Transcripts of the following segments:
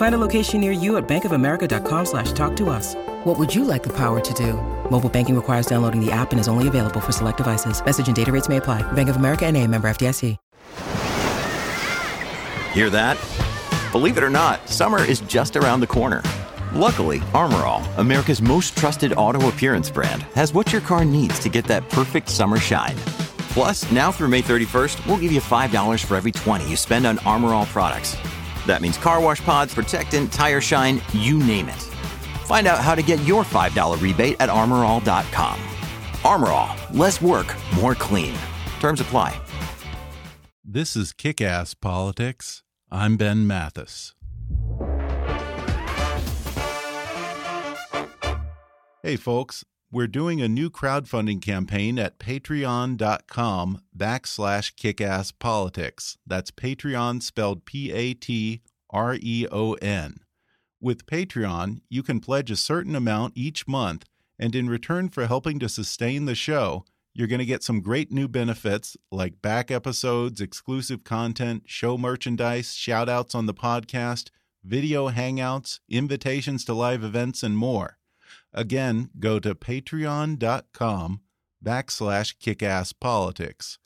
Find a location near you at bankofamerica.com slash talk to us. What would you like the power to do? Mobile banking requires downloading the app and is only available for select devices. Message and data rates may apply. Bank of America and a member FDIC. Hear that? Believe it or not, summer is just around the corner. Luckily, Armor All, America's most trusted auto appearance brand, has what your car needs to get that perfect summer shine. Plus, now through May 31st, we'll give you $5 for every 20 you spend on Armor All products. That means car wash pods, protectant, tire shine, you name it. Find out how to get your $5 rebate at armorall.com. Armor All, less work, more clean. Terms apply. This is Kick Ass Politics. I'm Ben Mathis. Hey, folks, we're doing a new crowdfunding campaign at patreon.com backslash kickasspolitics. That's Patreon spelled P A T R E O N. With Patreon, you can pledge a certain amount each month, and in return for helping to sustain the show, you're going to get some great new benefits like back episodes, exclusive content, show merchandise, shout outs on the podcast, video hangouts, invitations to live events, and more. Again, go to patreon.com backslash kickasspolitics.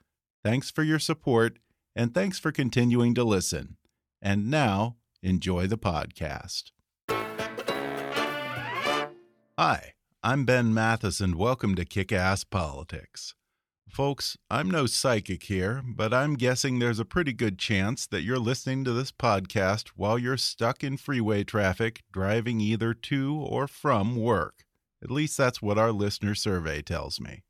Thanks for your support, and thanks for continuing to listen. And now, enjoy the podcast. Hi, I'm Ben Mathis, and welcome to Kick Ass Politics. Folks, I'm no psychic here, but I'm guessing there's a pretty good chance that you're listening to this podcast while you're stuck in freeway traffic driving either to or from work. At least that's what our listener survey tells me.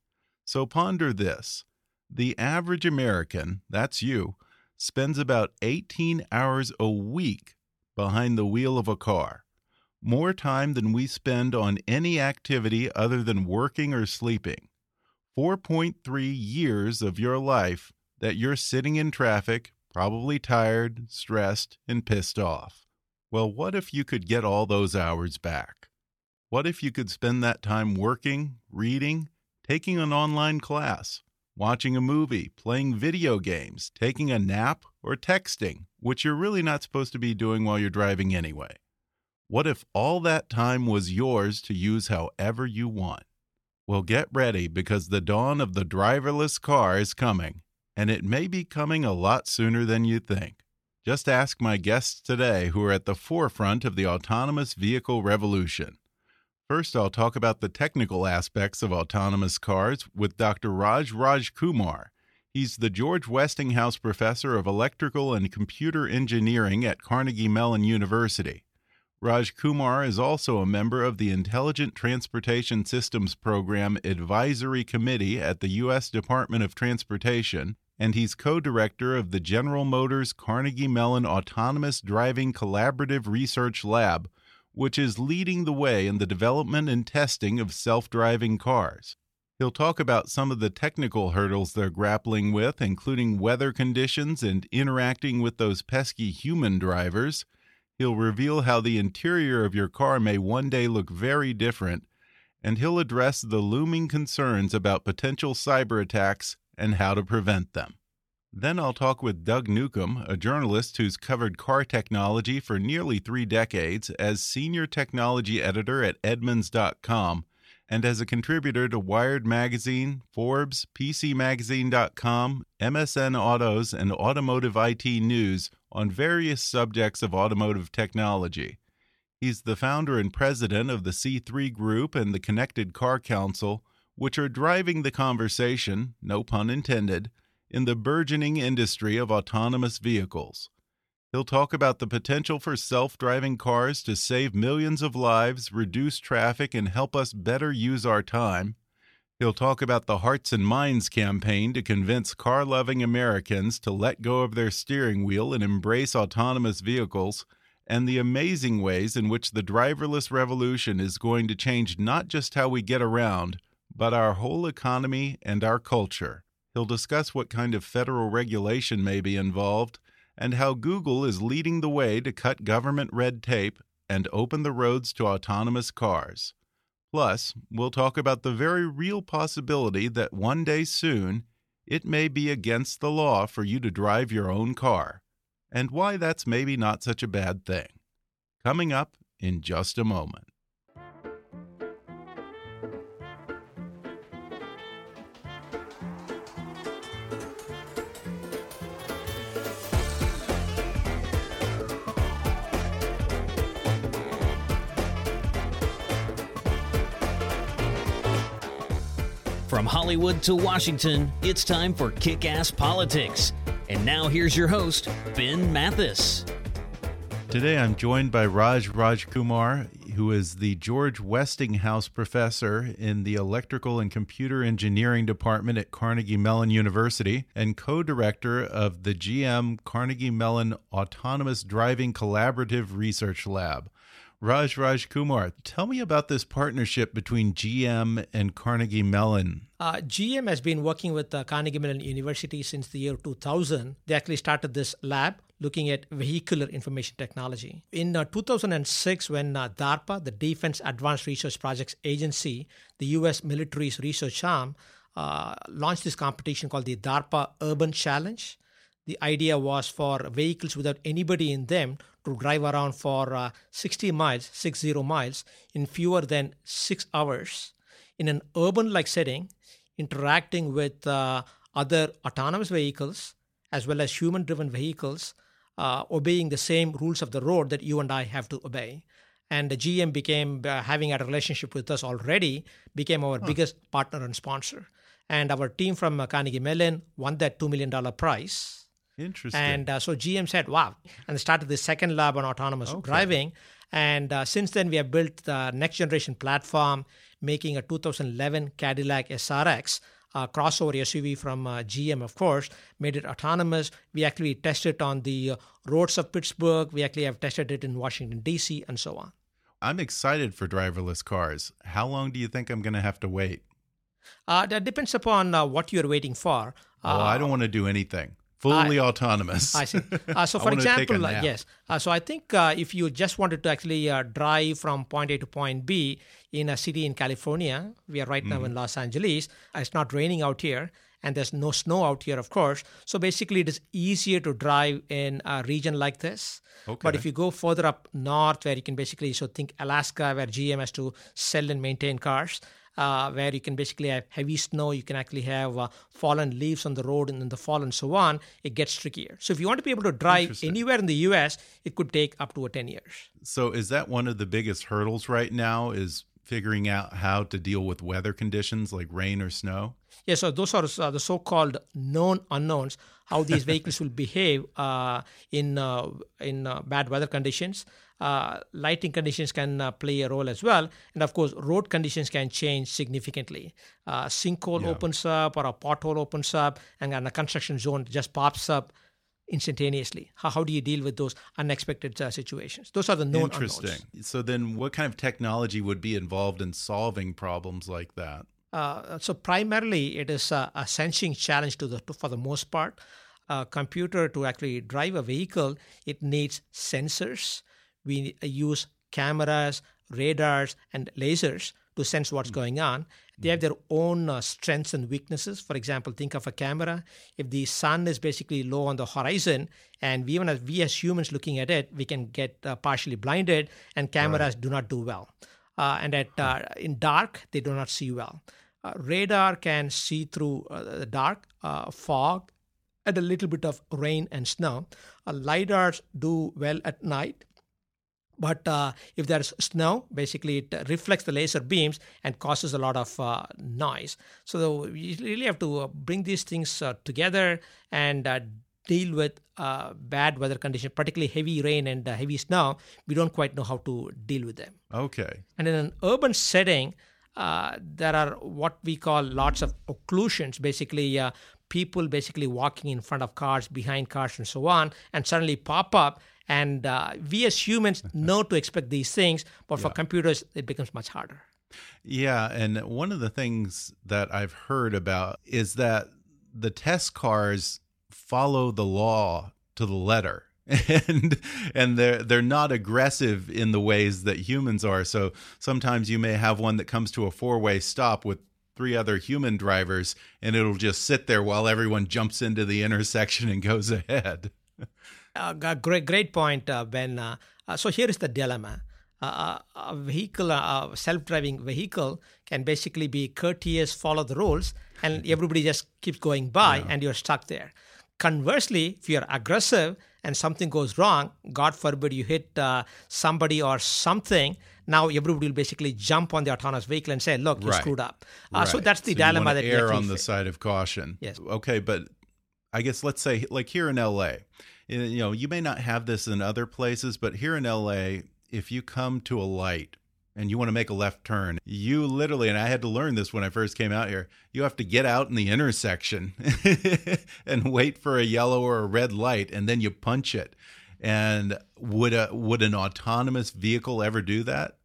So ponder this the average American, that's you, spends about 18 hours a week behind the wheel of a car. More time than we spend on any activity other than working or sleeping. 4.3 years of your life that you're sitting in traffic, probably tired, stressed, and pissed off. Well, what if you could get all those hours back? What if you could spend that time working, reading, taking an online class, watching a movie, playing video games, taking a nap, or texting, which you're really not supposed to be doing while you're driving anyway? What if all that time was yours to use however you want? Well, get ready because the dawn of the driverless car is coming, and it may be coming a lot sooner than you think. Just ask my guests today who are at the forefront of the autonomous vehicle revolution. First, I'll talk about the technical aspects of autonomous cars with Dr. Raj Rajkumar. He's the George Westinghouse Professor of Electrical and Computer Engineering at Carnegie Mellon University. Rajkumar is also a member of the Intelligent Transportation Systems Program Advisory Committee at the U.S. Department of Transportation, and he's co director of the General Motors Carnegie Mellon Autonomous Driving Collaborative Research Lab, which is leading the way in the development and testing of self driving cars. He'll talk about some of the technical hurdles they're grappling with, including weather conditions and interacting with those pesky human drivers. He'll reveal how the interior of your car may one day look very different, and he'll address the looming concerns about potential cyber attacks and how to prevent them. Then I'll talk with Doug Newcomb, a journalist who's covered car technology for nearly three decades as senior technology editor at Edmunds.com and as a contributor to Wired Magazine, Forbes, PCMagazine.com, MSN Autos, and Automotive IT News on various subjects of automotive technology. He's the founder and president of the C3 Group and the Connected Car Council, which are driving the conversation, no pun intended, in the burgeoning industry of autonomous vehicles. He'll talk about the potential for self driving cars to save millions of lives, reduce traffic, and help us better use our time. He'll talk about the Hearts and Minds campaign to convince car loving Americans to let go of their steering wheel and embrace autonomous vehicles, and the amazing ways in which the driverless revolution is going to change not just how we get around, but our whole economy and our culture. He'll discuss what kind of federal regulation may be involved and how Google is leading the way to cut government red tape and open the roads to autonomous cars. Plus, we'll talk about the very real possibility that one day soon it may be against the law for you to drive your own car, and why that's maybe not such a bad thing. Coming up in just a moment. From Hollywood to Washington, it's time for Kick Ass Politics. And now here's your host, Ben Mathis. Today I'm joined by Raj Rajkumar, who is the George Westinghouse Professor in the Electrical and Computer Engineering Department at Carnegie Mellon University and co director of the GM Carnegie Mellon Autonomous Driving Collaborative Research Lab. Raj Rajkumar, tell me about this partnership between GM and Carnegie Mellon. Uh, GM has been working with uh, Carnegie Mellon University since the year 2000. They actually started this lab looking at vehicular information technology. In uh, 2006, when uh, DARPA, the Defense Advanced Research Projects Agency, the U.S. military's research arm, uh, launched this competition called the DARPA Urban Challenge. The idea was for vehicles without anybody in them to drive around for uh, 60 miles, 60 miles, in fewer than six hours in an urban like setting, interacting with uh, other autonomous vehicles as well as human driven vehicles, uh, obeying the same rules of the road that you and I have to obey. And the GM became, uh, having a relationship with us already, became our huh. biggest partner and sponsor. And our team from uh, Carnegie Mellon won that $2 million prize Interesting. And uh, so GM said, wow, and started the second lab on autonomous okay. driving. And uh, since then, we have built the next generation platform, making a 2011 Cadillac SRX. Uh, crossover SUV from uh, GM, of course, made it autonomous. We actually tested it on the uh, roads of Pittsburgh. We actually have tested it in Washington, D.C., and so on. I'm excited for driverless cars. How long do you think I'm going to have to wait? Uh, that depends upon uh, what you're waiting for. Oh, I don't want to do anything fully uh, autonomous. I see. Uh, so, for example, uh, yes. Uh, so, I think uh, if you just wanted to actually uh, drive from point A to point B in a city in California, we are right now mm. in Los Angeles. it's not raining out here, and there's no snow out here, of course. So, basically, it is easier to drive in a region like this. Okay. But if you go further up north, where you can basically, so think Alaska, where GM has to sell and maintain cars uh, where you can basically have heavy snow, you can actually have uh, fallen leaves on the road and in the fall and so on, it gets trickier. So if you want to be able to drive anywhere in the US, it could take up to 10 years. So is that one of the biggest hurdles right now is figuring out how to deal with weather conditions like rain or snow? Yeah, so those are uh, the so-called known unknowns. How these vehicles will behave uh, in uh, in uh, bad weather conditions. Uh, lighting conditions can uh, play a role as well, and of course, road conditions can change significantly. A sinkhole yeah. opens up, or a pothole opens up, and a construction zone just pops up instantaneously. How, how do you deal with those unexpected uh, situations? Those are the known Interesting. Unknowns. So then, what kind of technology would be involved in solving problems like that? Uh, so primarily, it is a, a sensing challenge to the to, for the most part. A computer to actually drive a vehicle, it needs sensors. We use cameras, radars, and lasers to sense what's mm. going on. They have their own uh, strengths and weaknesses. For example, think of a camera. If the sun is basically low on the horizon, and we, even as we as humans looking at it, we can get uh, partially blinded, and cameras right. do not do well. Uh, and at uh, in dark, they do not see well. Uh, radar can see through uh, the dark, fog, and a little bit of rain and snow. lidars do well at night but uh, if there's snow, basically it reflects the laser beams and causes a lot of uh, noise. So you really have to uh, bring these things uh, together and uh, deal with uh, bad weather conditions, particularly heavy rain and heavy snow. We don't quite know how to deal with them. Okay. And in an urban setting, there are what we call lots of occlusions, basically people basically walking in front of cars, behind cars, and so on, and suddenly pop up and uh, we as humans know to expect these things, but for yeah. computers, it becomes much harder. Yeah, and one of the things that I've heard about is that the test cars follow the law to the letter. And and they're they're not aggressive in the ways that humans are. So sometimes you may have one that comes to a four-way stop with three other human drivers and it'll just sit there while everyone jumps into the intersection and goes ahead. Uh, great, great point, uh, Ben. Uh, uh so here is the dilemma. Uh, uh, a vehicle, a self-driving vehicle, can basically be courteous, follow the rules, and everybody just keeps going by, yeah. and you're stuck there. Conversely, if you're aggressive and something goes wrong, God forbid you hit somebody or something, now everybody will basically jump on the autonomous vehicle and say, "Look, you right. screwed up." Uh, right. So that's the so dilemma that err on the side of caution. Yes. Okay, but I guess let's say like here in LA, you know, you may not have this in other places, but here in LA, if you come to a light and you want to make a left turn, you literally, and I had to learn this when I first came out here, you have to get out in the intersection and wait for a yellow or a red light, and then you punch it. And would a would an autonomous vehicle ever do that?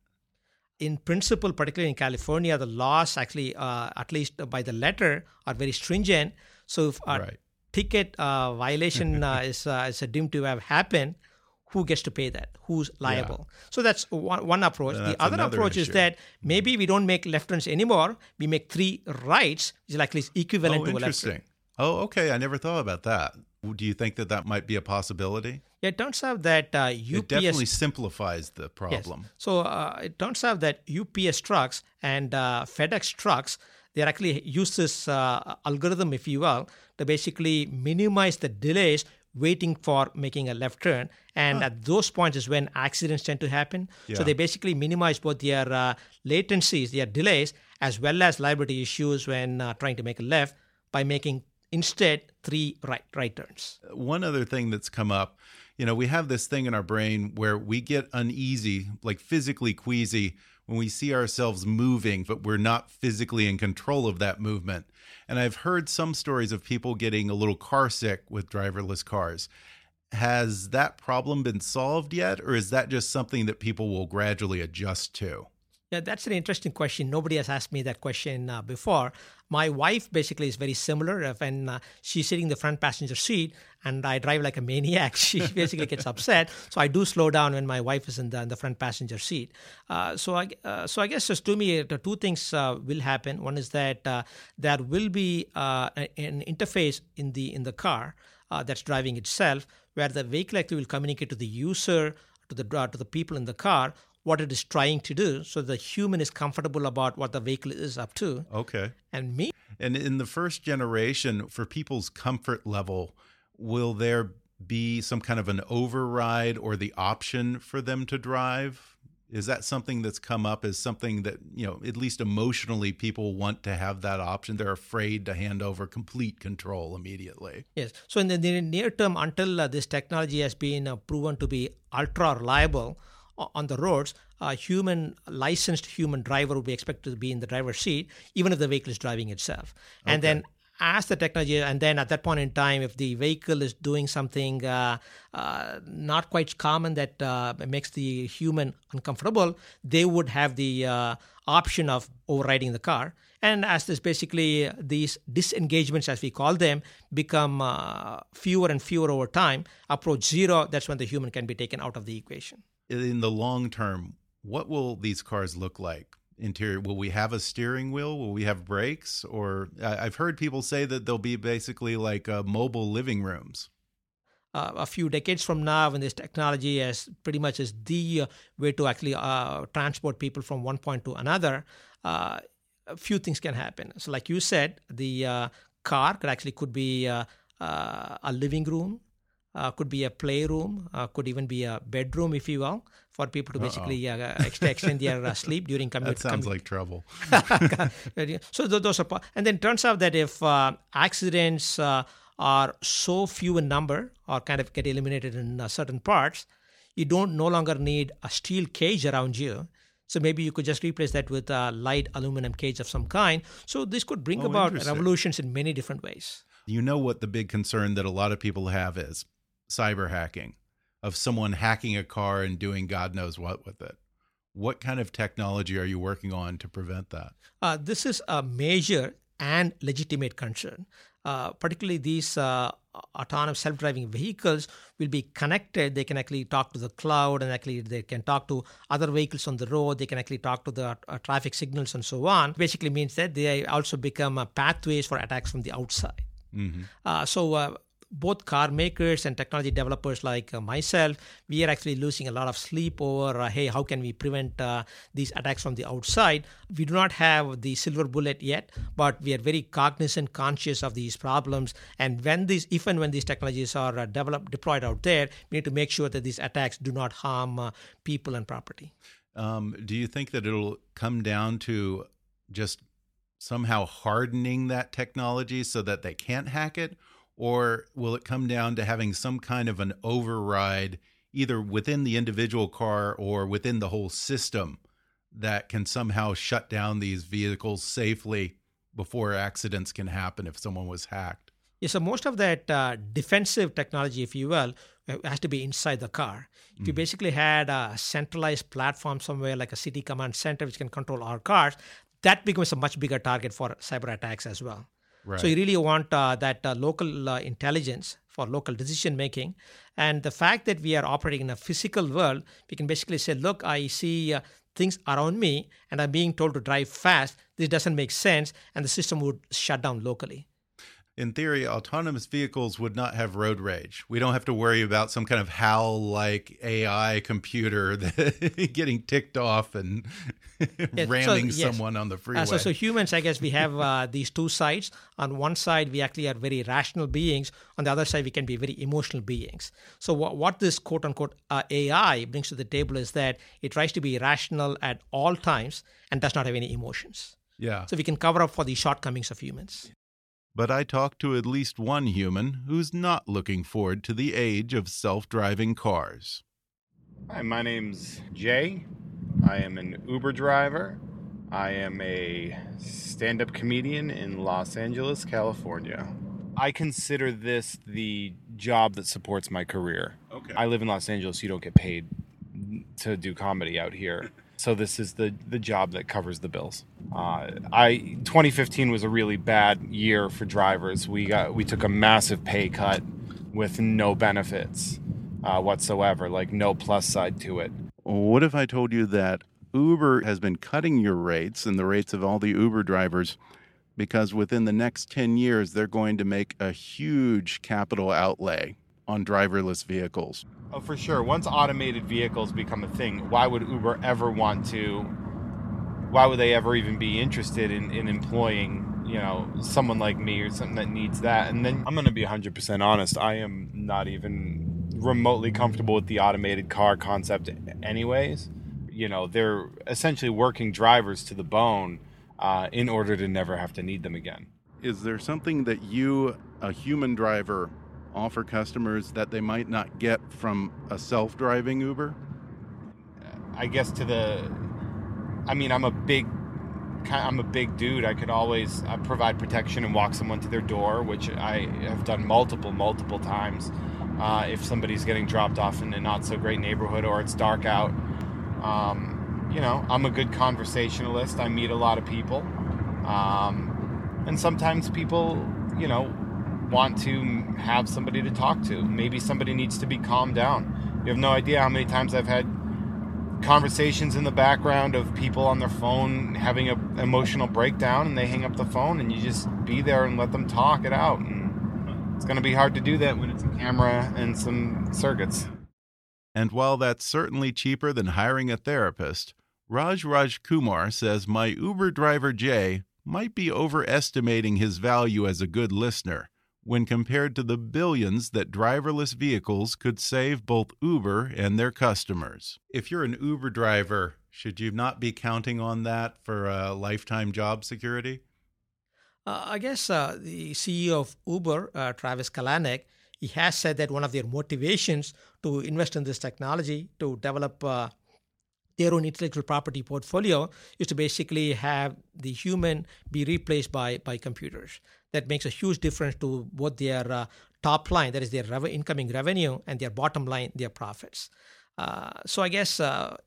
In principle, particularly in California, the laws actually, uh, at least by the letter, are very stringent. So if a right ticket uh, violation uh, is, uh, is deemed to have happened, who gets to pay that? Who's liable? Yeah. So that's one, one approach. the other approach issue. is that maybe we don't make left turns anymore. We make three rights, which is likely equivalent oh, to a left turn. Oh, okay. I never thought about that. Do you think that that might be a possibility? Yeah, it turns out that uh, UPS it definitely simplifies the problem. Yes. So uh, it turns out that UPS trucks and uh, FedEx trucks they actually use this uh, algorithm, if you will, to basically minimize the delays waiting for making a left turn. And huh. at those points is when accidents tend to happen. Yeah. So they basically minimize both their uh, latencies, their delays, as well as liability issues when uh, trying to make a left by making instead three right right turns. One other thing that's come up, you know, we have this thing in our brain where we get uneasy, like physically queasy when we see ourselves moving, but we're not physically in control of that movement. And I've heard some stories of people getting a little car sick with driverless cars. Has that problem been solved yet, or is that just something that people will gradually adjust to? Yeah, that's an interesting question. Nobody has asked me that question uh, before. My wife basically is very similar. When uh, she's sitting in the front passenger seat and I drive like a maniac, she basically gets upset. So I do slow down when my wife is in the, in the front passenger seat. Uh, so I uh, so I guess just to me, the two things uh, will happen. One is that uh, there will be an interface in the in the car that's driving itself, where the vehicle actually will communicate to the user to the to the people in the car what it is trying to do so the human is comfortable about what the vehicle is up to. Okay. And me. And in the first generation, for people's comfort level, will there be some kind of an override or the option for them to drive? Is that something that's come up as something that, you know, at least emotionally people want to have that option? They're afraid to hand over complete control immediately. Yes. So, in the near term, until uh, this technology has been uh, proven to be ultra reliable, on the roads, a human licensed human driver would be expected to be in the driver's seat, even if the vehicle is driving itself. And then as the technology, and then at that point in time, if the vehicle is doing something uh, uh, not quite common that uh, makes the human uncomfortable, they would have the uh, option of overriding the car. And as this basically these disengagements, as we call them, become uh, fewer and fewer over time, approach zero, that's when the human can be taken out of the equation in the long term, what will these cars look like? Interior, will we have a steering wheel? Will we have brakes? Or I've heard people say that they'll be basically like uh, mobile living rooms. Uh, a few decades from now, when this technology is pretty much is the uh, way to actually uh, transport people from one point to another, uh, a few things can happen. So, like you said, the uh, car could actually could be a living room uh, could be a playroom, uh, could even be a bedroom, if you will, for people to basically uh, extend their uh, sleep during commute. That sounds like trouble. so those are, and then turns out that if uh, accidents uh, are so few in number or kind of get eliminated in certain parts, you don't no longer need a steel cage around you. So maybe you could just replace that with a light aluminum cage of some kind. So this could bring oh, about revolutions in many different ways. You know what the big concern that a lot of people have is cyber hacking of someone hacking a car and doing God knows what with it. What kind of technology are you working on to prevent that? Uh, this is a major and legitimate concern. Uh, particularly these uh, autonomous self-driving vehicles will be connected they can actually talk to the cloud and actually they can talk to other vehicles on the road they can actually talk to the uh, traffic signals and so on basically means that they also become uh, pathways for attacks from the outside mm-hmm. Uh, so uh, both car makers and technology developers like uh, myself, we are actually losing a lot of sleep over, uh, hey, how can we prevent uh, these attacks from the outside? We do not have the silver bullet yet, but we are very cognizant, conscious of these problems. And when these, if and when these technologies are developed, deployed out there, we need to make sure that these attacks do not harm people and property. Um, do you think that it'll come down to just somehow hardening that technology so that they can't hack it? Or will it come down to having some kind of an override, either within the individual car or within the whole system, that can somehow shut down these vehicles safely before accidents can happen if someone was hacked? Yeah, so most of that uh, defensive technology, if you will, uh, has to be inside the car. If you mm. basically had a centralized platform somewhere like a city command center which can control our cars, that becomes a much bigger target for cyber attacks as well. Right. So you really want uh, that uh, local uh, intelligence for local decision making. And the fact that we are operating in a physical world, we can basically say, look, I see uh, things around me and I'm being told to drive fast. This doesn't make sense. And the system would shut down locally in theory, autonomous vehicles would not have road rage. We don't have to worry about some kind of HAL like AI computer getting ticked off and ramming so, yes. someone on the freeway. Uh, so, so, humans, I guess, we have uh, these two sides. On one side, we actually are very rational beings. On the other side, we can be very emotional beings. So, what, what this quote unquote uh, AI brings to the table is that it tries to be rational at all times and does not have any emotions. Yeah. So we can cover up for the shortcomings of humans but I talked to at least one human who's not looking forward to the age of self driving cars. Hi, my name's Jay. I am an Uber driver. I am a stand up comedian in Los Angeles, California. I consider this the job that supports my career. Okay. I live in Los Angeles, you don't get paid to do comedy out here. So this is the the job that covers the bills. Uh, I 2015 was a really bad year for drivers. We got we took a massive pay cut with no benefits uh, whatsoever, like no plus side to it. What if I told you that Uber has been cutting your rates and the rates of all the Uber drivers because within the next 10 years they're going to make a huge capital outlay on driverless vehicles. Oh, for sure. Once automated vehicles become a thing, why would Uber ever want to? Why would they ever even be interested in, in employing, you know, someone like me or something that needs that? And then I'm going to be 100% honest. I am not even remotely comfortable with the automated car concept, anyways. You know, they're essentially working drivers to the bone uh, in order to never have to need them again. Is there something that you, a human driver, offer customers that they might not get from a self-driving Uber? I guess to the I mean, I'm a big I'm a big dude. I could always uh, provide protection and walk someone to their door, which I have done multiple, multiple times. Uh, if somebody's getting dropped off in a not so great neighborhood or it's dark out, um, you know, I'm a good conversationalist. I meet a lot of people, um, and sometimes people, you know, want to have somebody to talk to. Maybe somebody needs to be calmed down. You have no idea how many times I've had conversations in the background of people on their phone having an emotional breakdown and they hang up the phone and you just be there and let them talk it out. And it's going to be hard to do that when it's a camera and some circuits. And while that's certainly cheaper than hiring a therapist, Raj Rajkumar says my Uber driver Jay might be overestimating his value as a good listener when compared to the billions that driverless vehicles could save both Uber and their customers. If you're an Uber driver, should you not be counting on that for a lifetime job security? Uh, I guess uh, the CEO of Uber, uh, Travis Kalanick, he has said that one of their motivations to invest in this technology to develop uh, their own intellectual property portfolio is to basically have the human be replaced by by computers that makes a huge difference to both their uh, top line, that is their rev- incoming revenue, and their bottom line, their profits. Uh, so I guess uh,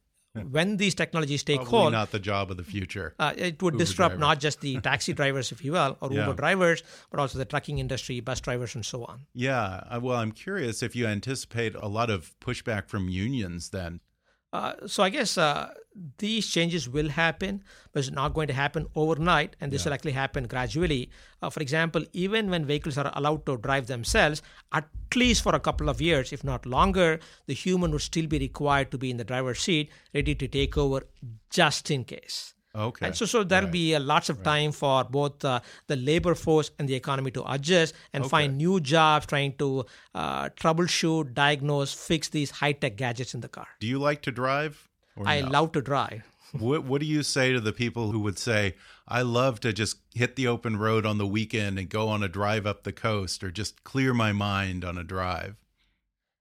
when these technologies take Probably hold, not the job of the future. uh, it would Uber disrupt driver. not just the taxi drivers, if you will, or Yeah. Uber drivers, but also the trucking industry, bus drivers, and so on. Yeah. uh, Well, I'm curious if you anticipate a lot of pushback from unions then. Uh, so I guess uh, these changes will happen, but it's not going to happen overnight, and this will actually happen gradually. Uh, for example, even when vehicles are allowed to drive themselves, at least for a couple of years, if not longer, the human would still be required to be in the driver's seat, ready to take over just in case. Okay. And so, so there'll be uh, lots of time for both uh, the labor force and the economy to adjust and find new jobs, trying to uh, troubleshoot, diagnose, fix these high tech gadgets in the car. Do you like to drive? Or I no? love to drive. What What do you say to the people who would say, "I love to just hit the open road on the weekend and go on a drive up the coast, or just clear my mind on a drive"?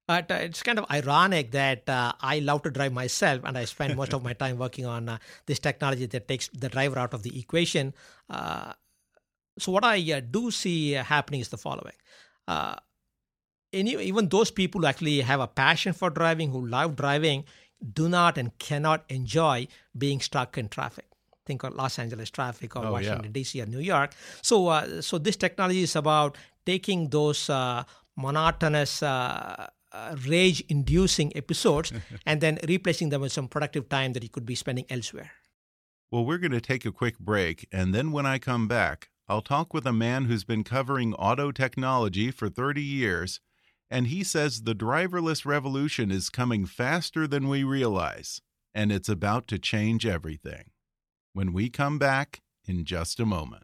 But uh, it's kind of ironic that uh, I love to drive myself, and I spend most of my time working on uh, this technology that takes the driver out of the equation. Uh, so, what I uh, do see uh, happening is the following. Uh, any, even those people who actually have a passion for driving, who love driving, do not and cannot enjoy being stuck in traffic. Think of Los Angeles traffic or Oh, yeah. Washington D.C. or New York. So, uh, so this technology is about taking those uh, monotonous, uh, uh, rage-inducing episodes and then replacing them with some productive time that you could be spending elsewhere. Well, we're going to take a quick break, and then when I come back, I'll talk with a man who's been covering auto technology for 30 years, and he says the driverless revolution is coming faster than we realize, and it's about to change everything. When we come back in just a moment.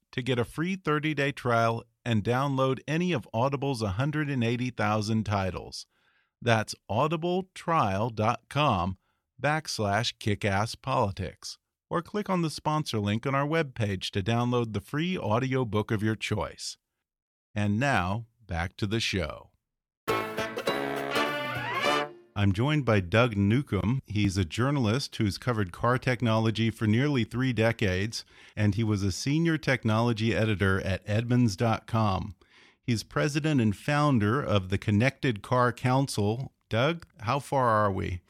to get a free 30-day trial and download any of Audible's 180,000 titles. That's audibletrial.com backslash kickasspolitics. Or click on the sponsor link on our webpage to download the free audiobook of your choice. And now, back to the show. I'm joined by Doug Newcomb. He's a journalist who's covered car technology for nearly three decades, and he was a senior technology editor at Edmunds.com. He's president and founder of the Connected Car Council. Doug, how far are we?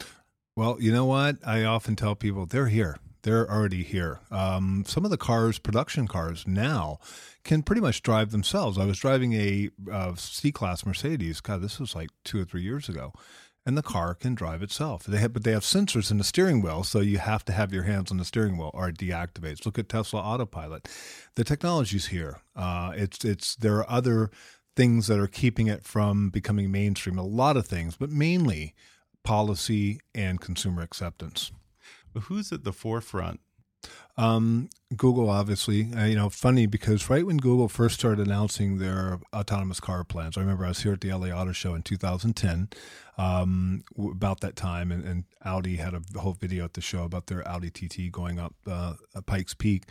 Well, you know what? I often tell people they're here. They're already here. Um, some of the cars, production cars now, can pretty much drive themselves. I was driving a uh, C class Mercedes. God, this was like two or three years ago, and the car can drive itself. They have, but they have sensors in the steering wheel, so you have to have your hands on the steering wheel, or it deactivates. Look at Tesla Autopilot. The technology's here. Uh, it's it's there are other things that are keeping it from becoming mainstream. A lot of things, but mainly policy and consumer acceptance. But who's at the forefront? Um, Google, obviously, uh, you know, funny because right when Google first started announcing their autonomous car plans, I remember I was here at the LA Auto Show in 2010, um, about that time, and, and Audi had a whole video at the show about their Audi TT going up uh, Pikes Peak.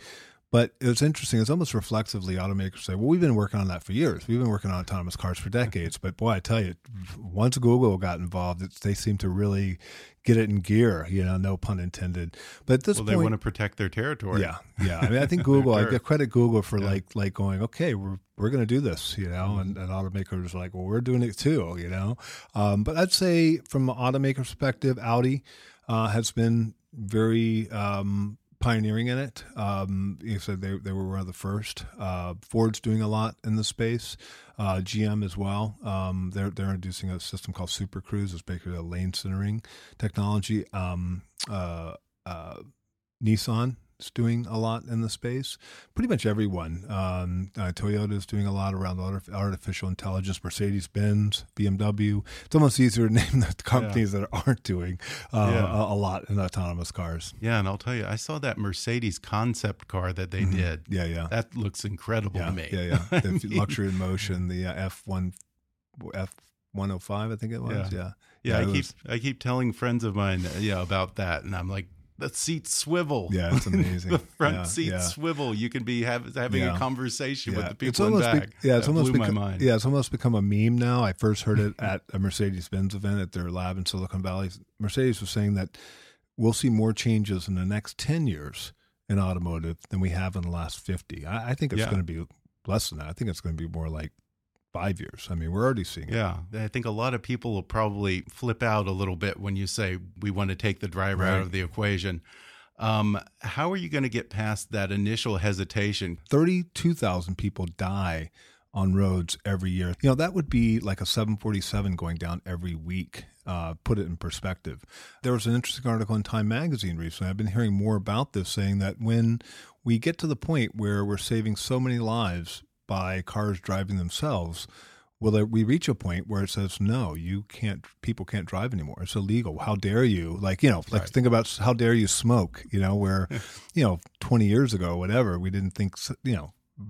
But it's interesting. It's almost reflexively automakers say, "Well, we've been working on that for years. We've been working on autonomous cars for decades." But boy, I tell you, once Google got involved, it's, they seem to really get it in gear. You know, no pun intended. But at this Well, point, they want to protect their territory. yeah, yeah. I mean, I think Google. I give credit Google for Yeah. like like going, okay, we're we're going to do this, you know, and, and automakers are like, well, we're doing it too, you know. Um, but I'd say from an automaker perspective, Audi uh, has been very um, pioneering in it. Um, you said they they were one of the first. Uh, Ford's doing a lot in the space. Uh, GM as well. Um, they're they're introducing a system called Super Cruise. It's basically a lane centering technology. Um, uh, uh, Nissan is doing a lot in the space. Pretty much everyone. Um, uh, Toyota is doing a lot around artificial intelligence. Mercedes Benz, BMW. It's almost easier to name the companies that aren't doing uh, Yeah. a, a lot in autonomous cars. Yeah, and I'll tell you, I saw that Mercedes concept car that they did. Yeah, yeah. That looks incredible yeah, to me. yeah, yeah. The mean, luxury in motion, the uh, F one, F 105, I think it was. Yeah. Yeah, I it keep was- I keep telling friends of mine, uh, yeah, about that, and I'm like, the seats swivel. Yeah, it's amazing. the front Yeah, seats yeah. swivel. You can be have, having Yeah. a conversation with the It's people in almost be- back. yeah, it's That almost become, my mind. Yeah, it's almost become a meme now. I first heard it at a Mercedes Benz event at their lab in Silicon Valley. Mercedes was saying that we'll see more changes in the next 10 years in automotive than we have in the last 50. I, I think it's going to be less than that. I think it's going to be more like five years. I mean, we're already seeing it. Yeah, I think a lot of people will probably flip out a little bit when you say we want to take the driver out of the equation. Um, how are you going to get past that initial hesitation? 32,000 people die on roads every year. You know, that would be like a 747 going down every week. Uh, put it in perspective. There was an interesting article in Time Magazine recently. I've been hearing more about this, saying that when we get to the point where we're saving so many lives by cars driving themselves, will there, we reach a point where it says no you can't people can't drive anymore it's illegal how dare you like you know like Right. think about how dare you smoke you know where you know 20 years ago whatever we didn't think you know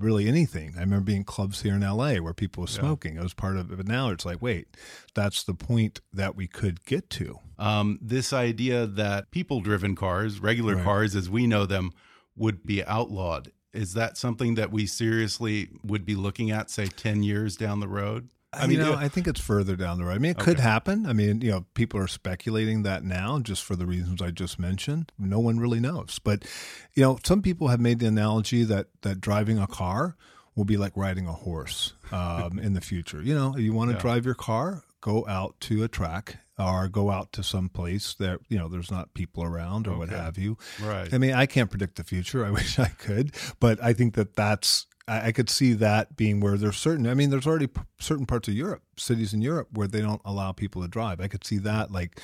really anything i remember being clubs here in la where people were Yeah. smoking it was part of it but now it's like wait that's the point that we could get to Um, this idea that people-driven cars, regular Right. cars as we know them, would be outlawed. Is that something that we seriously would be looking at, say, ten years down the road? I mean, you know, I think it's further down the road. I mean, it could happen. I mean, you know, people are speculating that now just for the reasons I just mentioned. No one really knows. But, you know, some people have made the analogy that that driving a car will be like riding a horse um, in the future. You know, you want to Yeah. drive your car, go out to a track or go out to some place that, you know, there's not people around or what have you. right. I mean, I can't predict the future. I wish I could, but I think that that's I, I could see that being where there's certain. I mean, there's already p- certain parts of Europe, cities in Europe, where they don't allow people to drive. I could see that, like,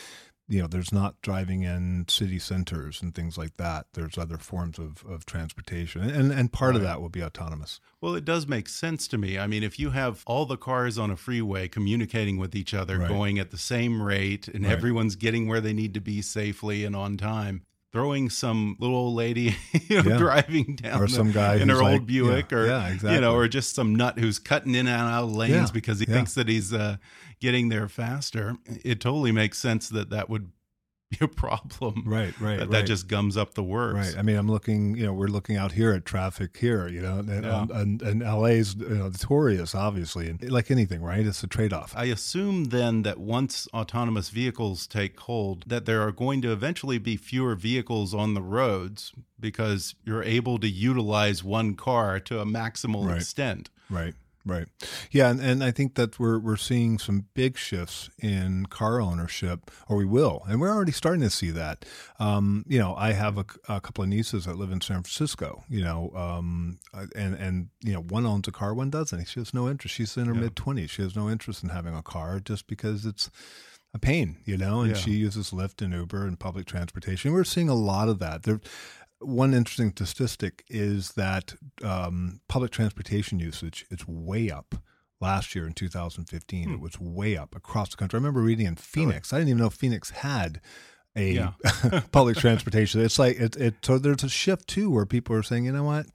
you know, there's not driving in city centers and things like that. There's other forms of, of transportation, and and part of that will be autonomous. Well, it does make sense to me. I mean, if you have all the cars on a freeway communicating with each other, Right. going at the same rate, and Right. everyone's getting where they need to be safely and on time, throwing some little old lady you know, Yeah. driving down Or the- some guy in her who's old like- Buick, yeah, or yeah, you know, or just some nut who's cutting in and out of lanes because he thinks that he's uh, getting there faster. It totally makes sense that that would be a problem. Right, right, That, that right. just gums up the works. Right. I mean, I'm looking. You know, we're looking out here at traffic here. You know, and Yeah. and, and, and LA's you know, notorious, obviously, and like anything, right? It's a trade off. I assume then that once autonomous vehicles take hold, that there are going to eventually be fewer vehicles on the roads because you're able to utilize one car to a maximal Right. extent. Right. Right. Yeah, and, and I think that we're we're seeing some big shifts in car ownership, or we will, and we're already starting to see that. Um, you know, I have a, a couple of nieces that live in San Francisco. You know, um, and and you know, one owns a car, one doesn't. She has no interest. She's in her Yeah. mid twenties. She has no interest in having a car just because it's a pain, you know. And Yeah. she uses Lyft and Uber and public transportation. We're seeing a lot of that. There, one interesting statistic is that um, public transportation usage is way up. Last year in 2015, it was way up across the country. I remember reading in Phoenix. I didn't even know Phoenix had a Yeah. public transportation. It's like it, it. So there's a shift too, where people are saying, you know what?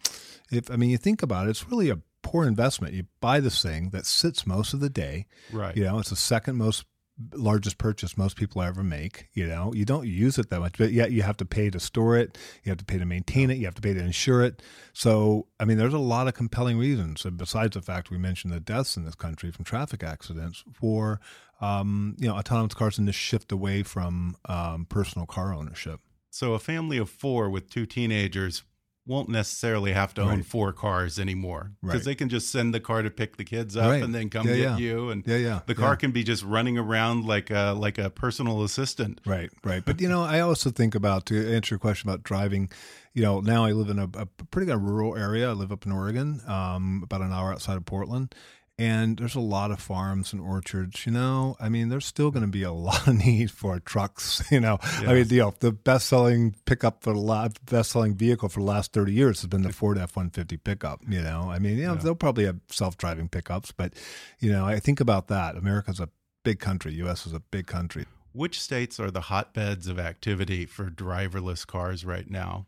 If I mean, you think about it, it's really a poor investment. You buy this thing that sits most of the day. Right. You know, it's the second most largest purchase most people ever make. You know, you don't use it that much, but yet you have to pay to store it, you have to pay to maintain it, you have to pay to insure it. So, I mean, there's a lot of compelling reasons, and besides the fact we mentioned the deaths in this country from traffic accidents, for um, you know autonomous cars and this shift away from um, personal car ownership. So a family of four with two teenagers won't necessarily have to own four cars anymore because Right. they can just send the car to pick the kids up Right. and then come Yeah, get yeah. you and Yeah, yeah, the car yeah. can be just running around like a like a personal assistant. Right, right. But you know, I also think about to answer your question about driving. You know, now I live in a, a pretty good rural area. I live up in Oregon, um, about an hour outside of Portland, and there's a lot of farms and orchards. You know, I mean, there's still going to be a lot of need for trucks. You know, I mean, you know, the best-selling pickup for the last best-selling vehicle for the last 30 years has been the Ford F-150 pickup. You know, I mean, you know, they'll probably have self-driving pickups, but you know, I think about that. America's a big country. U.S. is a big country. Which states are the hotbeds of activity for driverless cars right now?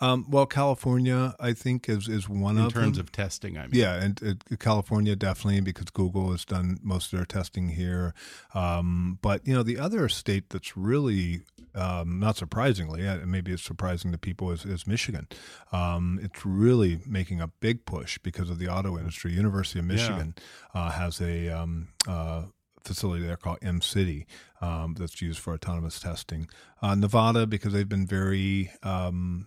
Um, well, California, I think, is is one in of terms them. of testing? I mean, Yeah, and uh, California definitely because Google has done most of their testing here. Um, but you know, the other state that's really um, not surprisingly, uh, maybe it's surprising to people, is, is Michigan. Um, it's really making a big push because of the auto industry. University of Michigan uh, has a um, uh, facility there called Mcity um, that's used for autonomous testing. Uh, Nevada, because they've been very, um,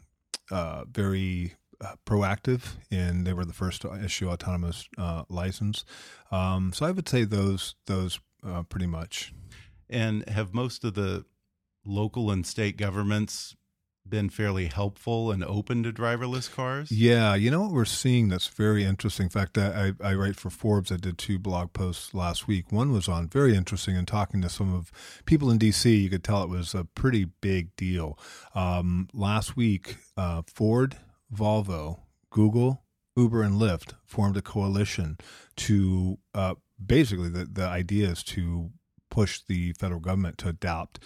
uh, very uh, proactive, and they were the first to issue autonomous uh, license. Um, so I would say those those uh, pretty much. And have most of the local and state governments been fairly helpful and open to driverless cars? Yeah, you know what we're seeing that's very interesting. In fact, I, I write for Forbes. I did two blog posts last week. One was on very interesting and talking to some of people in D.C. You could tell it was a pretty big deal. Um, last week, uh, Ford, Volvo, Google, Uber, and Lyft formed a coalition to uh, basically the, the idea is to push the federal government to adopt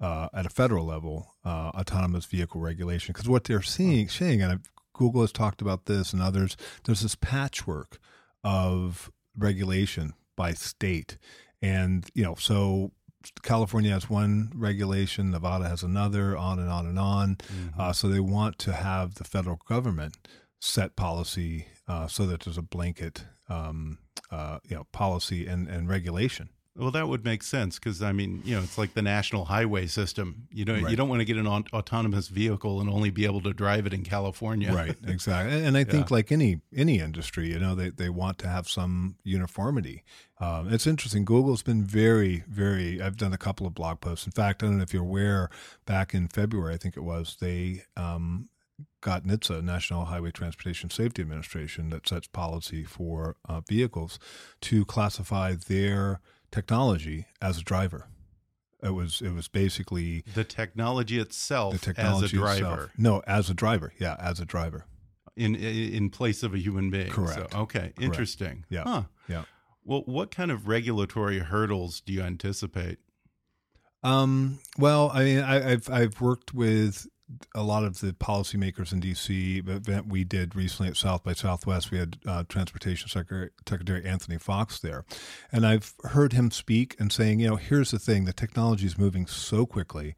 uh, at a federal level uh, autonomous vehicle regulation because what they're seeing, seeing, and Google has talked about this and others. There's this patchwork of regulation by state, and you know, so California has one regulation, Nevada has another, on and on and on. Mm-hmm. Uh, so they want to have the federal government set policy uh, so that there's a blanket, um, uh, you know, policy and, and regulation. Well, that would make sense because I mean, you know, it's like the national highway system. You know, Right. you don't want to get an au- autonomous vehicle and only be able to drive it in California. Right, exactly. And, and I think Yeah. like any any industry, you know, they, they want to have some uniformity. Um, it's interesting. Google's been very, very. I've done a couple of blog posts. In fact, I don't know if you're aware. Back in February, I think it was, they um, got NHTSA, National Highway Transportation Safety Administration, that sets policy for uh, vehicles to classify their technology as a driver. It was it was basically The technology itself the technology as a driver itself. No, as a driver. Yeah, as a driver. in in place of a human being. Correct. So, okay, interesting. Yeah. Huh. Yeah. Well, what kind of regulatory hurdles do you anticipate? Um, well, I mean, I, I've I've worked with a lot of the policymakers in D.C. Event we did recently at South by Southwest, we had uh, Transportation Secretary, Secretary Anthony Foxx there, and I've heard him speak and saying, you know, here's the thing: the technology is moving so quickly.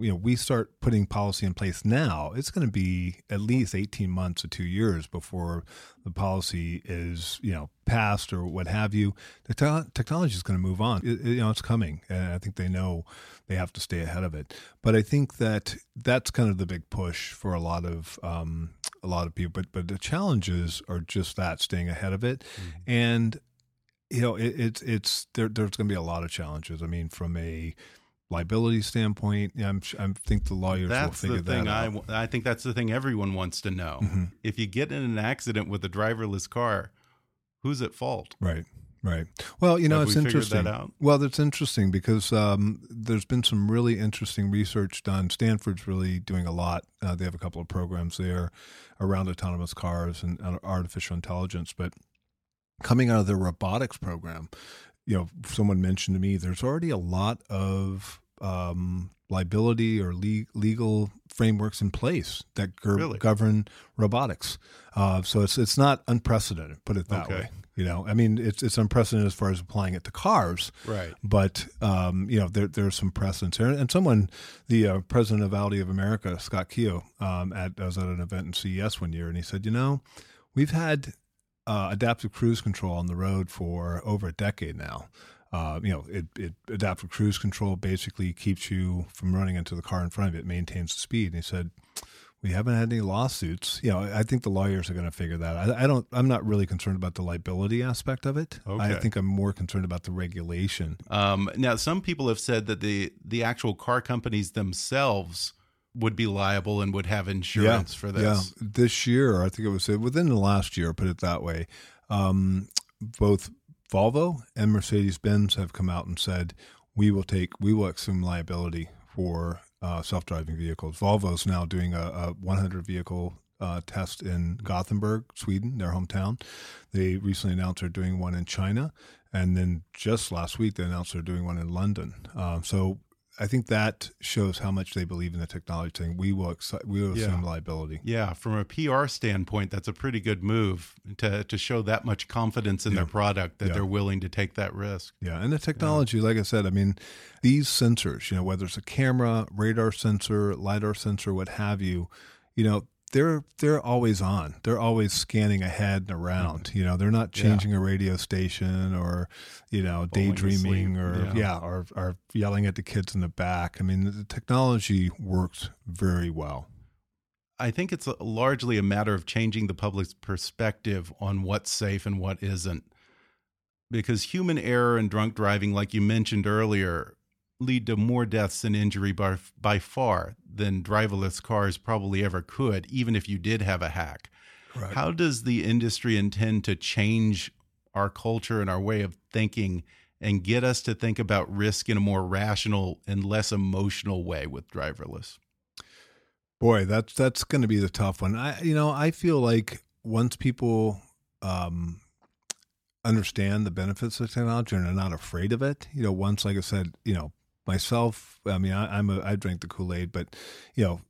You know, we start putting policy in place now. It's going to be at least eighteen months to two years before the policy is, you know, passed or what have you. The te- technology is going to move on. It, it- you know, it's coming, and I think they know they have to stay ahead of it. But I think that that's kind of the big push for a lot of um, a lot of people. But but the challenges are just that staying ahead of it, and you know, it, it's it's there. There's going to be a lot of challenges. I mean, from a liability standpoint, yeah, I'm, I think the lawyers will That's figure the thing. that I out. w- I think that's the thing everyone wants to know. Mhm. If you get in an accident with a driverless car, who's at fault? Right. Right. Well, you know, Have it's we interesting. that out? Well, that's interesting because um, there's been some really interesting research done. Stanford's really doing a lot. Uh, they have a couple of programs there around autonomous cars and artificial intelligence. But coming out of their robotics program, you know, someone mentioned to me there's already a lot of um, liability or le- legal frameworks in place that Really? govern robotics. Uh, so it's it's not unprecedented. Put it that Okay. way. You know, I mean, it's it's unprecedented as far as applying it to cars, Right. but um, you know, there there's some precedents there. And someone, the uh, president of Audi of America, Scott Keogh, um, at I was at an event in CES one year, and he said, you know, we've had uh, adaptive cruise control on the road for over a decade now. Uh, you know, it, it adaptive cruise control basically keeps you from running into the car in front of it, maintains the speed. And he said, we haven't had any lawsuits. You know, I think the lawyers are going to figure that. out. I, I don't. I'm not really concerned about the liability aspect of it. Okay. I think I'm more concerned about the regulation. Um, now, some people have said that the the actual car companies themselves would be liable and would have insurance for this. Yeah, this year, I think it was uh, within the last year, put it that way. Um, both Volvo and Mercedes Benz have come out and said we will take, we will assume liability for uh, self driving vehicles. Volvo's now doing a, a 100 vehicle uh, test in Gothenburg, Sweden, their hometown. They recently announced they're doing one in China, and then just last week they announced they're doing one in London. Um, so I think that shows how much they believe in the technology. Saying we will we will assume Yeah. liability. Yeah, from a PR standpoint, that's a pretty good move to to show that much confidence in their product that Yeah. they're willing to take that risk. Yeah, and the technology, like I said, I mean, these sensors, you know, whether it's a camera, radar sensor, lidar sensor, what have you, you know, they're they're always on. They're always scanning ahead and around. You know, they're not Mm-hmm. Yeah. changing a radio station or, you know, daydreaming or Yeah. yeah, or or yelling at the kids in the back. I mean, the technology works very well. I think it's largely a matter of changing the public's perspective on what's safe and what isn't. Because human error and drunk driving, like you mentioned earlier, lead to more deaths and injury by, by far than driverless cars probably ever could, even if you did have a hack. Right. How does the industry intend to change our culture and our way of thinking and get us to think about risk in a more rational and less emotional way with driverless? Boy, that's that's going to be the tough one. I you know, I feel like once people um understand the benefits of technology and are not afraid of it, you know, once like I said, you know, myself, I mean, I, I'm a I drink the Kool-Aid, but you know,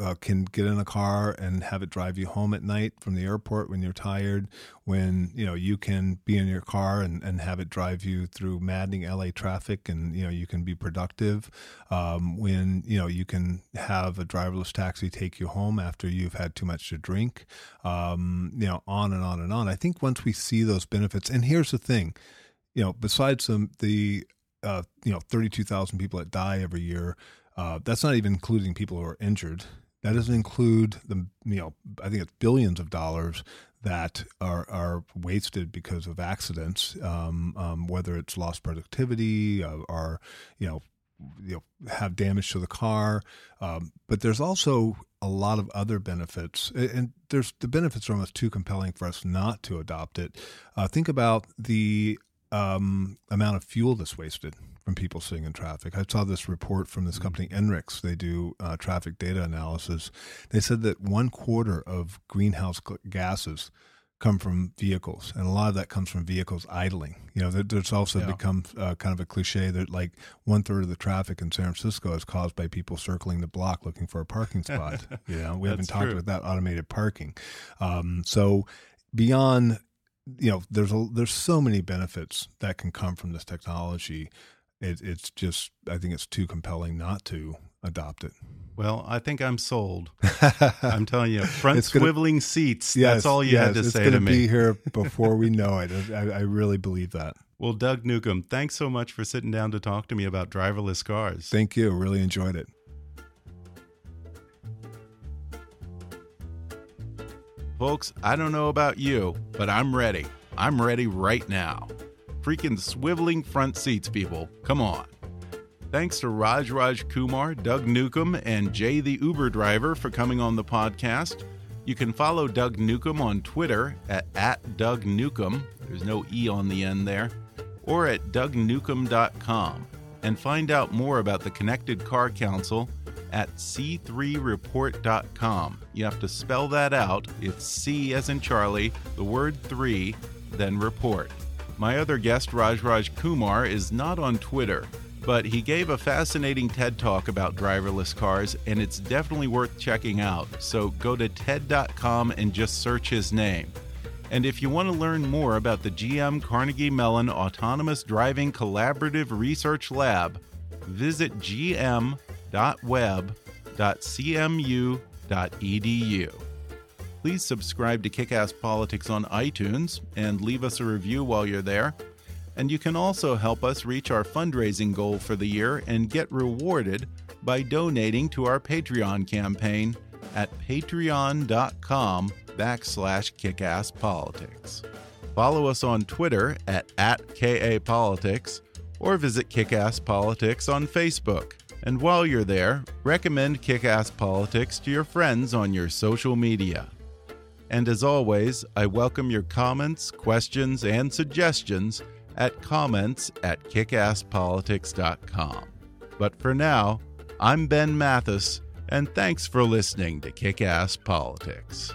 uh, can get in a car and have it drive you home at night from the airport when you're tired. When you know you can be in your car and, and have it drive you through maddening LA traffic, and you know you can be productive. Um, when you know you can have a driverless taxi take you home after you've had too much to drink. Um, you know, on and on and on. I think once we see those benefits, and here's the thing, you know, besides the uh, you know 32,000 people that die every year. Uh, that's not even including people who are injured. That doesn't include the you know I think it's billions of dollars that are are wasted because of accidents, um, um, whether it's lost productivity uh, or you know you know have damage to the car. Um, but there's also a lot of other benefits, and- and there's the benefits are almost too compelling for us not to adopt it. Uh, think about the um, amount of fuel that's wasted from people sitting in traffic. I saw this report from this company, INRIX. They do uh, traffic data analysis. They said that one quarter of greenhouse gases come from vehicles, and a lot of that comes from vehicles idling. You know, there, there's also Yeah. become uh, kind of a cliche that like one third of the traffic in San Francisco is caused by people circling the block looking for a parking spot. you know, we haven't talked true. about that automated parking. Um, so beyond you know there's a there's so many benefits that can come from this technology it, it's just i think it's too compelling not to adopt it Well, I think I'm sold. I'm telling you, front It's gonna- swiveling seats. Yes, that's all you had yes, to it's say gonna to me. be here before we know it I, I really believe that Well, Doug Newcomb, thanks so much for sitting down to talk to me about driverless cars. thank you really enjoyed it Folks, I don't know about you, but I'm ready. I'm ready right now. Freaking swiveling front seats, people. Come on. Thanks to Raj Rajkumar, Doug Newcomb, and Jay the Uber driver for coming on the podcast. You can follow Doug Newcomb on Twitter at, at Doug Newcomb. There's no E on the end there. Or at DougNewcomb.com. And find out more about the Connected Car Council at c3report.com. You have to spell that out. It's C as in Charlie, the word three, then report. My other guest, Raj Rajkumar, is not on Twitter, but he gave a fascinating TED talk about driverless cars, and it's definitely worth checking out. So go to TED.com and just search his name. And if you want to learn more about the GM Carnegie Mellon Autonomous Driving Collaborative Research Lab, visit gm.web.cmu.edu. Please subscribe to Kickass Politics on iTunes and leave us a review while you're there. And you can also help us reach our fundraising goal for the year and get rewarded by donating to our Patreon campaign at patreon.com backslash kickasspolitics. Follow us on Twitter at, at KAPolitics or visit Kickass Politics on Facebook. And while you're there, recommend Kickass Politics to your friends on your social media. And as always, I welcome your comments, questions, and suggestions at comments at kickasspolitics.com. But for now, I'm Ben Mathis, and thanks for listening to Kickass Politics.